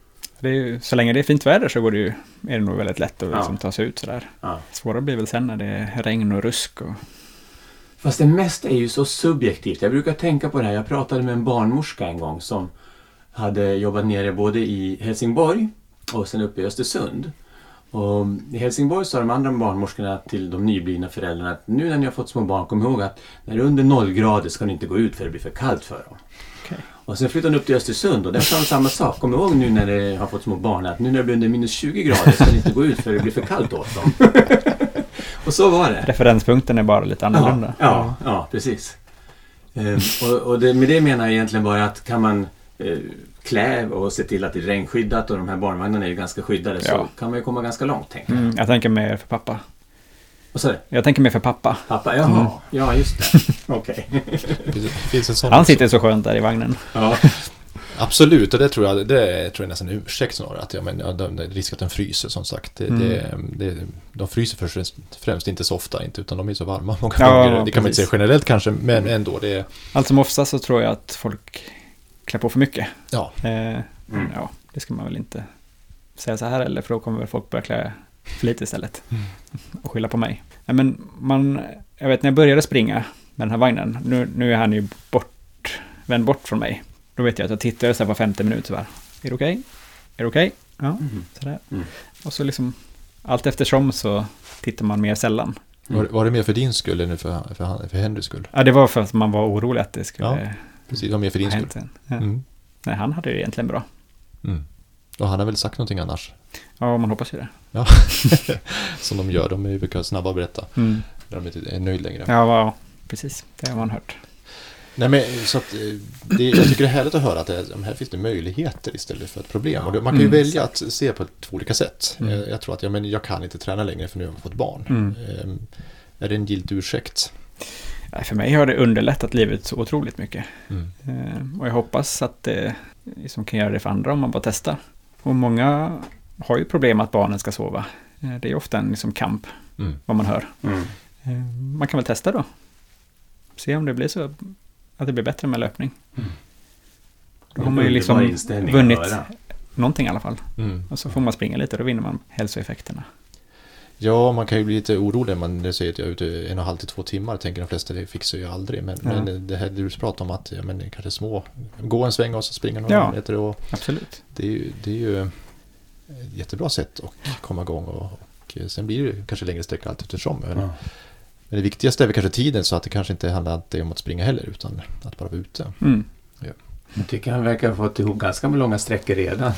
Det är ju, så länge det är fint väder så går det ju, är det nog väldigt lätt att Ja. liksom ta sig ut sådär. Ja. Svårare blir väl sen när det är regn och rusk och... Fast det mesta är ju så subjektivt. Jag brukar tänka på det här. Jag pratade med en barnmorska en gång som hade jobbat nere både i Helsingborg och sen uppe i Östersund. Och I Helsingborg sa de andra barnmorskorna till de nyblivna föräldrarna att nu när ni har fått små barn, kom ihåg att när det är under noll grader ska ni inte gå ut för det blir för kallt för dem. Och sen flyttade de upp till Östersund och där sa de samma sak. Kom ihåg nu när ni har fått små barn att nu när det blir under minus 20 grader ska ni inte gå ut för det blir för kallt åt dem. och så var det. Referenspunkten är bara lite annorlunda. Ja, ja, ja precis. Ehm, och och det, med det menar jag egentligen bara att kan man eh, klä och se till att det är regnskyddat och de här barnvagnarna är ju ganska skyddade så Ja. kan man ju komma ganska långt tänker jag. Mm, jag tänker mer för pappa. Så Jag tänker mer för pappa. pappa, jaha, Mm. ja just det. Okej. Sån Han sitter så skönt där i vagnen. Ja. Absolut, och det tror jag, det tror jag är nästan en ursäkt snarare. Att ja, men, ja, de, är risk att den fryser som sagt. Det, Mm. det, det, de fryser först, främst inte så ofta inte, utan de är så varma många Ja, gånger. Det kan man inte precis. säga generellt kanske, men ändå. Det, är- Allt som oftast så tror jag att folk klär på för mycket. ja, Eh, men ja, det ska man väl inte säga så här eller för då kommer väl folk börja klä för lite istället. Mm. Och skylla på mig. Nej, men man, jag vet när jag började springa med den här vagnen, nu, nu är han ju bort, vänd bort från mig. Då vet jag att jag tittade så här på 50 minuter så här. Är det okej? Är det okej? Ja, Mhm. sådär. Mm. Och så liksom, allt eftersom så tittar man mer sällan. var, var det mer för din skull än för, för, han- för Henrys skull? Ja, det var för att man var orolig att det skulle Ja, Precis, det var mer för din skull. Ja. Mm. Nej, han hade det egentligen bra. Mm. Och han har väl sagt någonting annars? Ja, man hoppas ju det. Ja. Som de gör, de är ju brukar snabba att berätta Mm. när de inte är nöjd längre. Ja, va, precis. Det har man hört. Nej, men så att, eh, det, jag tycker det är härligt att höra att det, här finns det möjligheter istället för ett problem. Och det, man kan ju Mm. välja att se på två olika sätt. Mm. Eh, Jag tror att ja, men jag kan inte träna längre för nu har jag fått barn. Mm. Eh, Är det en giltig ursäkt? För mig har det underlättat livet så otroligt mycket. Mm. Eh, Och jag hoppas att det liksom kan göra det för andra om man bara testar. Och många har ju problem att barnen ska sova. Eh, Det är ju ofta en liksom kamp, Mm. vad man hör. Mm. Eh, Man kan väl testa då. Se om det blir så att det blir bättre med löpning. Då har man ju liksom vunnit någonting i alla fall. Mm. Och så får man springa lite och då vinner man hälsoeffekterna. Ja, man kan ju bli lite orolig när man säger att jag är ute en och en halv till två timmar. Tänker de flesta, det fixar jag aldrig. Men, Ja. men det här du pratar om att ja, men kanske små, gå en sväng och så springa några Ja. meter. Och Absolut. det, är ju, det är ju ett jättebra sätt att komma igång. Och, och sen blir det kanske längre sträckor allt eftersom. Men, Ja. men det viktigaste är väl kanske tiden så att det kanske inte handlar alltid om att springa heller utan att bara vara ute. Mm. Jag tycker han verkar ha fått ihop ganska långa sträckor redan.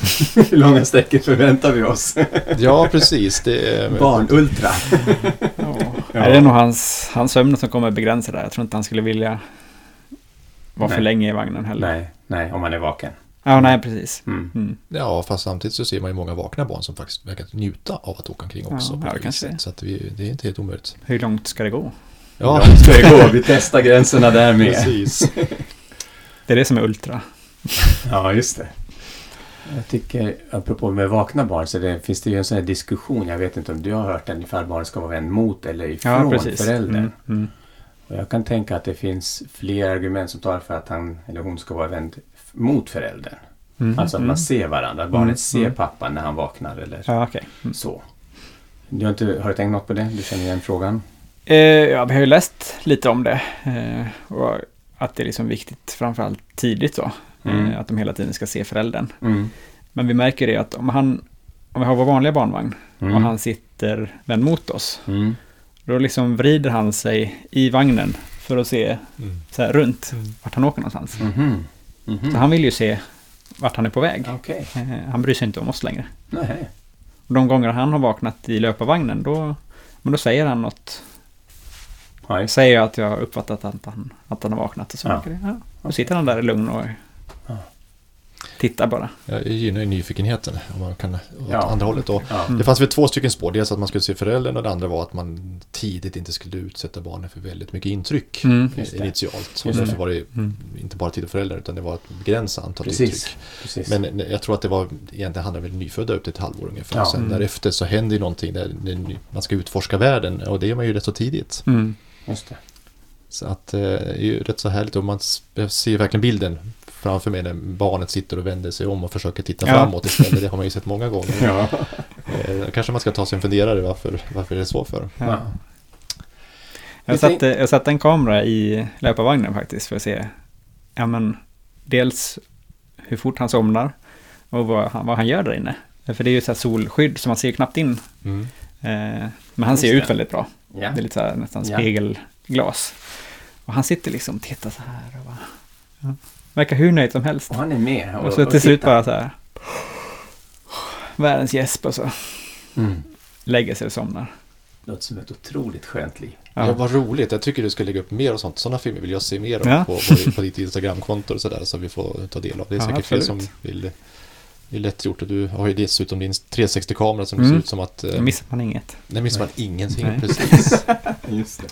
Hur långa sträckor förväntar vi oss? Ja, precis. Det är, Barnultra. Ja. Ja. Är det nog hans, hans sömn som kommer begränsa det? Jag tror inte han skulle vilja vara för Nej. länge i vagnen heller. Nej, nej, om man är vaken. Ja, nej, precis. Mm. Mm. Ja, fast samtidigt så ser man ju många vakna barn som faktiskt verkar njuta av att åka omkring också. Ja, ja, det. Så att vi, det är inte helt omöjligt. Hur långt ska det gå? Ja, Ja, ska det gå? Vi testar gränserna där med. precis. Det är det som är ultra. Ja, just det. Jag tycker, apropå med vakna barn, så det, finns det ju en sån här diskussion, jag vet inte om du har hört den, ifall barnet ska vara vänd mot eller ifrån föräldern. Mm, mm. Och jag kan tänka att det finns fler argument som talar för att han eller hon ska vara vänd mot föräldern. Mm, Alltså att mm. man ser varandra, att barnet Mm, ser mm. pappan när han vaknar eller Ja. Mm. så. Du har, inte, har du tänkt något på det? Du känner igen frågan? Eh, ja, vi har ju läst lite om det. Eh, och att det är liksom viktigt, framförallt tidigt då. Mm. Eh, att de hela tiden ska se föräldern. Mm. Men vi märker det att om han, om vi har vår vanliga barnvagn och Mm. han sitter vänd mot oss. Mm. Då liksom vrider han sig i vagnen för att se Mm. så här runt Mm. vart han åker någonstans. Mhm. Mhm. Så han vill ju se vart han är på väg. Okej. Eh, han bryr sig inte om oss längre. Nej. Och de gånger han har vaknat i löparvagnen då, men då säger han något. Just- Säger jag att jag har uppfattat att han, att han har vaknat. Och så Ja. ja. Då sitter han där lugn och. Tittar bara. Ja, det gynnar ju nyfikenheten om man kan åt Ja. andra hållet. Och Ja. Mm. Det fanns väl två stycken spår. Dels att man skulle se föräldern och det andra var att man tidigt inte skulle utsätta barnen för väldigt mycket intryck Mm. Initialt. Och därför det. var det Mm. inte bara till föräldrar utan det var ett begränsat antal Precis. Liksom. Precis. Men jag tror att det var egentligen handlar väl nyfödda upp till ett halvår ungefär. Ja. Sen Mm. därefter så händer ju någonting där där man ska utforska världen och det gör man ju rätt så tidigt. Mm. Just det. Så att eh, det är ju rätt så härligt och man ser verkligen bilden framför mig när barnet sitter och vänder sig om och försöker titta Ja. framåt istället. Det har man ju sett många gånger. Ja. Eh, kanske man ska ta sig en funderare varför, varför det är så för. Ja. Ja. Jag, satte, jag satte en kamera i löparvagnen faktiskt för att se ja, men, dels hur fort han somnar och vad han, vad han gör där inne. För det är ju så här solskydd så man ser knappt in. Mm. Eh, men han ser Just ut det. väldigt bra. Ja. Det är lite så här, nästan Ja. spegelglas. Och han sitter liksom och tittar så här. Och bara, ja. Verkar hur nöjd som helst. Och han är med. Och så till slut bara så här. Världens gäsp och så Mm. lägger sig och somnar. Låter som ett otroligt skönt liv. Ja. Ja. vad roligt. Jag tycker du ska lägga upp mer och sånt. Sådana filmer vill jag se mer av Ja. på, på, på ditt Instagramkonto och sådär. Så vi får ta del av. Det är Ja, säkert fler som vill. Det är lätt gjort och du har ju dessutom din 360-kamera som Mm. ser ut som att... eh, missar man inget. Där missar man ingenting Nej. precis. Just det.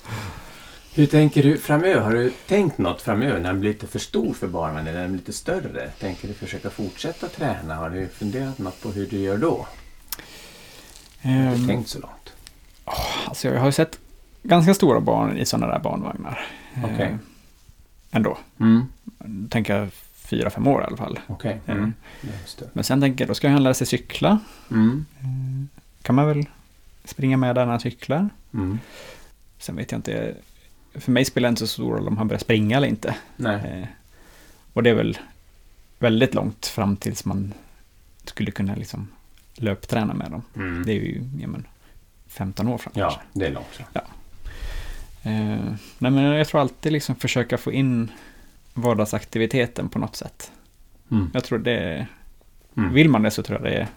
Hur tänker du framöver? Har du tänkt något framöver när den blir lite för stor för barnen eller när den blir lite större? Tänker du försöka fortsätta träna? Har du funderat något på hur du gör då? Har du Ehm, tänkt så långt? alltså jag har ju sett ganska stora barn i sådana där barnvagnar. Eh, Okej. Ändå. Mm. Tänker jag fyra, fem år i alla fall. Okej. Mm. Mm. Det. Men sen tänker jag, då ska han lära sig cykla. Mm. Kan man väl springa med där när han cyklar. Mm. Sen vet jag inte. För mig spelar det inte så stor roll om han börjar springa eller inte. Nej. Eh, och det är väl väldigt långt fram tills man skulle kunna liksom löpträna med dem. Mm. Det är ju ja, men, 15 år fram Ja, kanske. det är långt. så. Eh, nej men jag tror alltid liksom försöka få in vardagsaktiviteten på något sätt. Mm. Jag tror det, Mm. vill man det så tror jag det,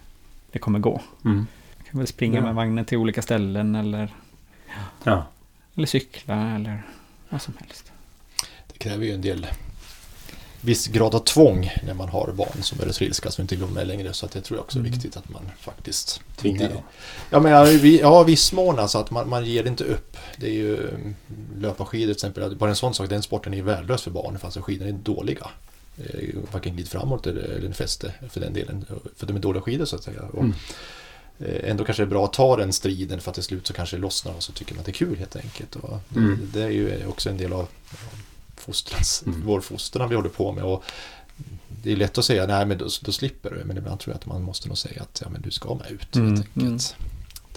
det kommer gå. Mm. Man kan väl springa Ja. med vagnen till olika ställen eller, Ja. Eller cykla eller vad som helst. Det kräver ju en del viss grad av tvång när man har barn som är rätt ilska som inte går med längre. Så att jag tror också är Mm. viktigt att man faktiskt Tvinga inte- dem. Ja, men ja, vi- ja viss mån alltså att man, man ger inte upp. Det är ju mm, löpa skidor till exempel. Bara en sån sak, den sporten är värdelös för barn fast skidorna är dåliga. Varken glid framåt eller, eller en fäste för den delen. För de är dåliga skidor så att säga. Mm. Eh, Ändå kanske det är bra att ta den striden för att till slut så kanske det lossnar och så tycker man att det är kul helt enkelt. Och det, Mm. det är ju också en del av fostrans, Mm. vår fostran vi håller på med. Och det är lätt att säga nej men då, då slipper du. Men ibland tror jag att man måste nog säga att ja, men du ska med ut Mm, helt enkelt.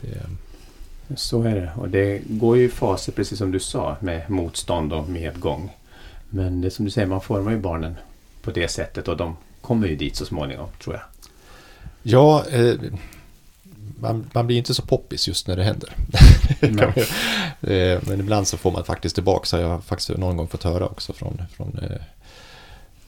Det, Så är det. Och det går ju i faser, precis som du sa, med motstånd och medgång. Men det är som du säger, man formar ju barnen på det sättet och de kommer ju dit så småningom, tror jag. Ja, eh, man, man blir inte så poppis just när det händer. Eh, men ibland så får man faktiskt tillbaka, så har jag faktiskt någon gång fått höra också från, från, eh,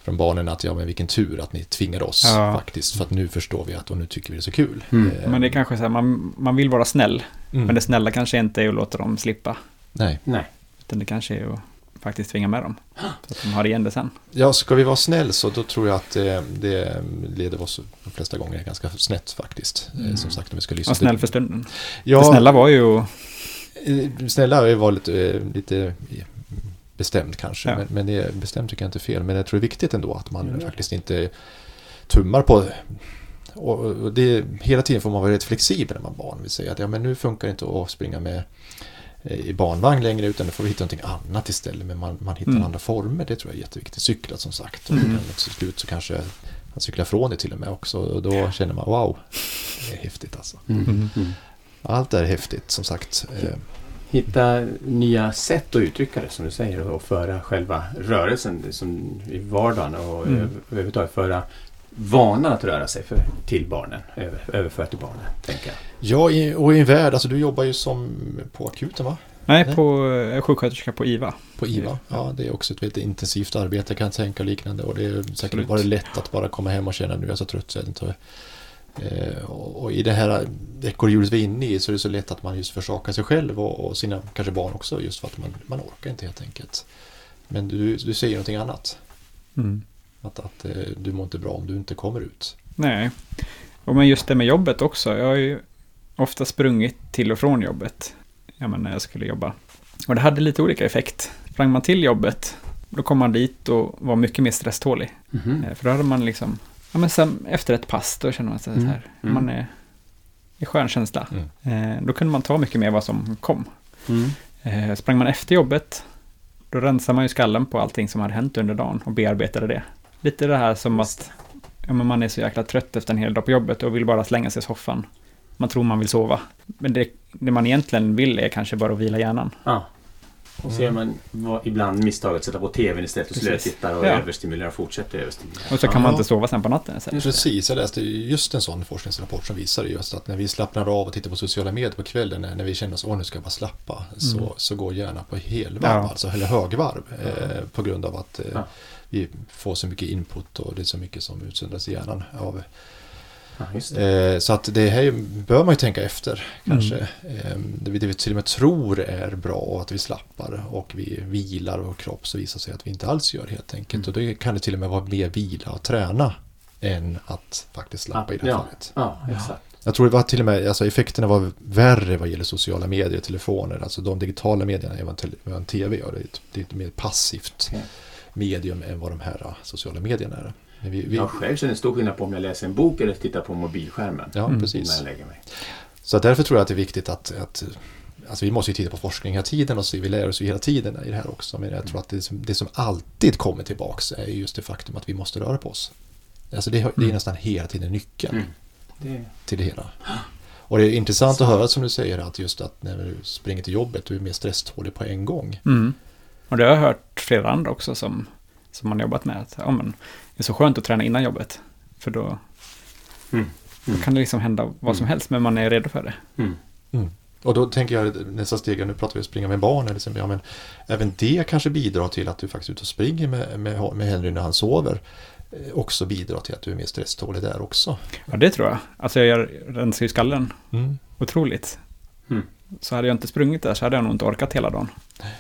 från barnen att ja men vilken tur att ni tvingar oss Ja. faktiskt. För att nu förstår vi att och nu tycker vi det är så kul. Mm. Eh, Men det är kanske så här, man, man vill vara snäll. mm, Men det snälla kanske inte är att låta dem slippa. Nej. Nej. Utan det kanske är att faktiskt tvinga med dem. Så att de har igen det sen. Ja, ska vi vara snäll så då tror jag att det, det leder oss de flesta gånger ganska snett faktiskt. Eh, Mm. Som sagt, om vi ska lyssna Och snäll för stunden. Ja, Det snälla var ju... Eh, Snälla var lite, eh, lite bestämd kanske, Ja. men, men det är, bestämt tycker jag inte är fel. Men jag tror det är viktigt ändå att man Mm. faktiskt inte tummar på och, det, hela tiden får man vara rätt flexibel när man är barn. Vi säger att ja, men nu funkar det inte att springa med i barnvagn längre utan nu får vi hitta någonting annat istället. Men man, man hittar Mm. andra former, det tror jag är jätteviktigt. Cykla som sagt. Och Mm. mm. till slut så kanske man cyklar från det till och med också. Och då känner man wow, det är häftigt alltså. Mm. Mm. Mm. Allt är häftigt som sagt. Eh, Hitta nya sätt att uttrycka det som du säger och föra själva rörelsen som i vardagen och Mm. över- överhuvudtaget föra vanan att röra sig för, till barnen, över, överföra till barnen, tänker jag. Ja, i- och i en värld, alltså du jobbar ju som på akuten va? Nej, Nej. på jag är sjuksköterska på IVA. På IVA. Ja, det är också ett väldigt intensivt arbete kan jag tänka och liknande. Och det är säkert Absolut. bara lätt att bara komma hem och känna nu är jag så trött så jag inte... Eh, och, och i det här ekorrhjulet vi är inne i så är det så lätt att man just försakar sig själv och, och sina kanske barn också just för att man, man orkar inte helt enkelt. Men du, du säger någonting annat. Mm. Att, att eh, du mår inte bra om du inte kommer ut. Nej. Och men just det med jobbet också. Jag har ju ofta sprungit till och från jobbet. Ja, men när jag skulle jobba. Och det hade lite olika effekt. Sprang man till jobbet, då kom man dit och var mycket mer stresstålig. Eh, För då hade man liksom, ja men sen efter ett pass, då känner man sig så Mm. här, Mm. man är i skön känsla. Mm. Eh, Då kunde man ta mycket mer vad som kom. Mm. Eh, Sprang man efter jobbet, då rensar man ju skallen på allting som hade hänt under dagen och bearbetade det. Lite det här som att ja, men man är så jäkla trött efter en hel dag på jobbet och vill bara slänga sig i soffan. Man tror man vill sova. Men det, det man egentligen vill är kanske bara att vila hjärnan. Ja. Och så gör man vad- ibland misstaget att sätta på tvn istället och slötittar och Ja. överstimulerar och fortsätter överstimulera. Och så kan Ja. man inte sova sen på natten. Så. Precis, jag läste just en sån forskningsrapport som visar just att när vi slappnar av och tittar på sociala medier på kvällen när när vi känner oss, åh nu ska jag bara slappa, så, Mm. så går hjärnan på helvarv, Ja. alltså, eller högvarv, eh, på grund av att eh, Ja. vi får så mycket input och det är så mycket som utsöndras i hjärnan. Av, Ja, eh, så att det här bör man ju tänka efter kanske. Mm. Eh, det, vi, det vi till och med tror är bra och att vi slappar och vi vilar och kropp så visar sig att vi inte alls gör helt enkelt. Mm. Och det kan det till och med vara mer vila och träna än att faktiskt slappa i det här ja. fallet. ja, exakt. Jag tror det var till och med, alltså effekterna var värre vad gäller sociala medier och telefoner. Alltså de digitala medierna är vad en, tele, vad en tv och det är, ett, det är ett mer passivt medium än vad de här uh, sociala medierna är. Vi, vi, Jag själv känner stor skillnad på om jag läser en bok eller tittar på mobilskärmen ja, Mm. precis. innan jag lägger mig. Så att därför tror jag att det är viktigt att, att alltså vi måste ju titta på forskning hela tiden och se, vi lär oss ju hela tiden i det här också. Men jag tror att det som, det som alltid kommer tillbaks är just det faktum att vi måste röra på oss. Alltså det, det är Mm. nästan hela tiden nyckeln Mm. Det, till det hela. Och det är intressant att höra som du säger att just att när du springer till jobbet du är mer stresstålig på en gång. Mm. Och det har jag hört flera andra också som, som man jobbat med. Att, ja, men, är så skönt att träna innan jobbet. För då, Mm. då kan det liksom hända vad som Mm. helst, men man är redo för det. mm. Och då tänker jag nästa steg, nu pratar vi om att springa med barn, eller liksom, ja, men även det kanske bidrar till att du faktiskt är ute och springer med, med, med Henry när han sover. eh, Också bidrar till att du är mer stresstålig där också. Ja, det tror jag. Alltså jag gör, rensar ju skallen Mm. otroligt. Mm. Så hade jag inte sprungit där så hade jag nog inte orkat hela dagen.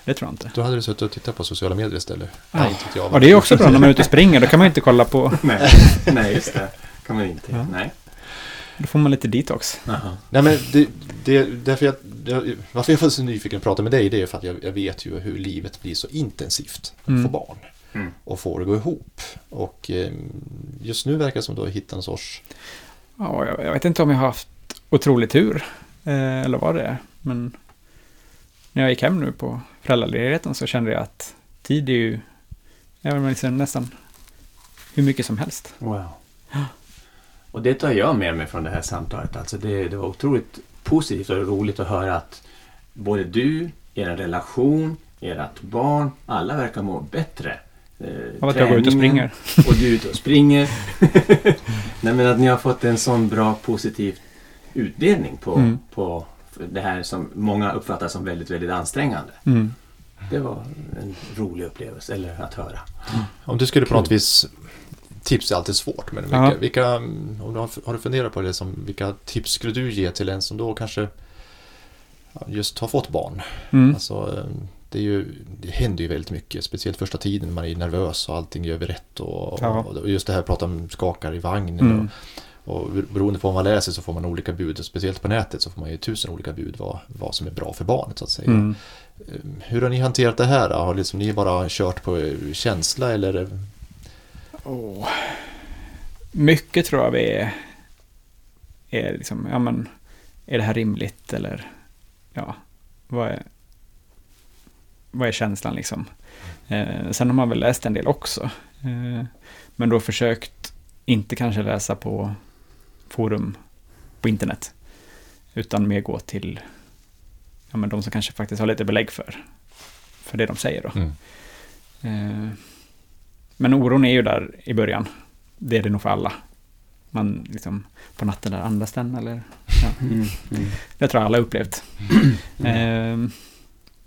Det tror jag inte. Då hade du suttit och tittat på sociala medier istället. Ja. Nej, inte jag. Och det är också bra när man är ute och springer. Då kan man inte kolla på... Nej. Nej, just det. kan man inte. Ja. Nej. Då får man lite detox. Aha. Nej, men det, det, därför jag, jag, varför jag var så nyfiken att prata med dig, det är för att jag, jag vet ju hur livet blir så intensivt att Mm. få barn. Mm. Och få det att gå ihop. Och eh, just nu verkar det som att du har hittat en sorts... Ja, jag, jag vet inte om jag har haft otrolig tur. Eh, eller vad det är. Men när jag gick hem nu på föräldraledigheten så kände jag att tid är ju ja, men liksom nästan hur mycket som helst. Wow. Och det tar jag med mig från det här samtalet. Alltså det, det var otroligt positivt och roligt att höra att både du, er relation, ert barn, alla verkar må bättre. Eh, Av att jag går ut och springer. Och du är ute och springer. Nej men att ni har fått en sån bra positiv utdelning på, Mm. på det här som många uppfattar som väldigt, väldigt ansträngande. Mm. Det var en rolig upplevelse, eller att höra. Om du skulle på något vis... Tips är alltid svårt, men vilka, Ja. vilka om du har, har du funderat på det, som, vilka tips skulle du ge till en som då kanske just har fått barn? Mm. Alltså, det, är ju, det händer ju väldigt mycket, speciellt första tiden när man är nervös och allting gör vi rätt. Och, Ja. och just det här att prata om skakar i vagnen. Mm. Och, och beroende på vad man läser så får man olika bud. Och speciellt på nätet så får man ju tusen olika bud vad, vad som är bra för barnet så att säga. Mm. Eh, Hur har ni hanterat det här? Har liksom ni bara kört på eh, känsla eller? Åh. Mycket tror jag vi är, är liksom, ja men, är det här rimligt eller, ja, vad är, vad är känslan liksom? Eh, sen har man väl läst en del också, eh, men då försökt inte kanske läsa på forum på internet, utan mer gå till, ja men de som kanske faktiskt har lite belägg för, för det de säger då. Mm. Eh, Men oron är ju där i början. Det är det nog för alla. Man liksom på natten där andas den eller? Ja. Mm. Mm. Det tror jag alla har upplevt. Eh,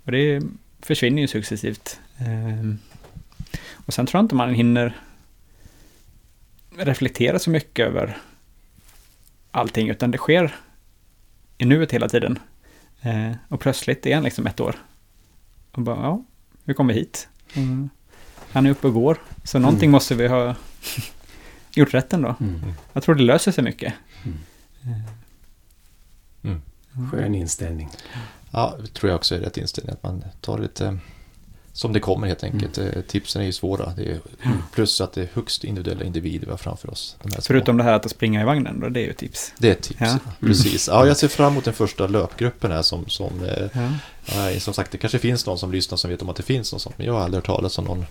och det försvinner ju successivt. Eh, och sen tror jag inte man hinner reflektera så mycket över allting, utan det sker i nuet hela tiden. Eh, och plötsligt är han liksom ett år. Och bara, ja, hur kom vi hit? Mm. Han är uppe och går, så någonting Mm. måste vi ha gjort rätt ändå. Mm. Jag tror det löser sig mycket. Mm. Eh, Mm. Skön inställning. Ja, det tror jag också är rätt inställning. Att man tar lite som det kommer helt enkelt. Eh, Tipsen är ju svåra. Är, plus att det är högst individuella individer vi har framför oss. De. Förutom det här att springa i vagnen, då, det är ju ett tips. Det är ett tips. Ja. Precis. Ja, jag ser fram emot den första löpgruppen här som, som eh, Ja. ja, som sagt, det kanske finns någon som lyssnar som vet om att det finns något sånt. Men jag har aldrig hört talas om någon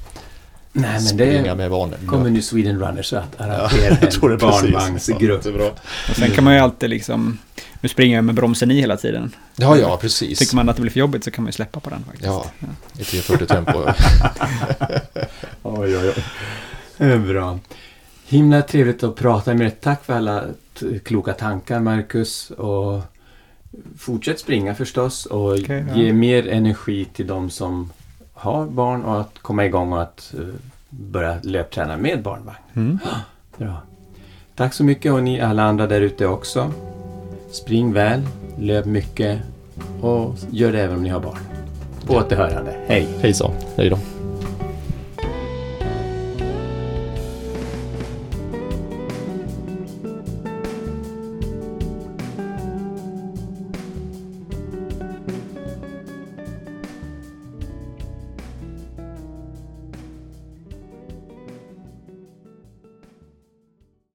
Nej, men springa det med barn. kommer nu Sweden Runners att arrangera tror en barnvagnsgrupp. Och sen kan man ju alltid liksom, nu springer jag med bromsen i hela tiden. Ja, ja, precis. Tycker man att det blir för jobbigt så kan man ju släppa på den faktiskt. Ja. I 340 tempo. Oj, oj, oj. Det är Bra. Himla trevligt att prata med dig. Tack för alla kloka tankar, Marcus. Och fortsätt springa förstås och ja. ge mer energi till de som har barn och att komma igång och att eh, börja löpträna med barnvagn. Mm. Bra. Tack så mycket och ni alla andra där ute också. Spring väl, löp mycket och gör det även om ni har barn. På återhörande. Hej! Hejsan. Hej då.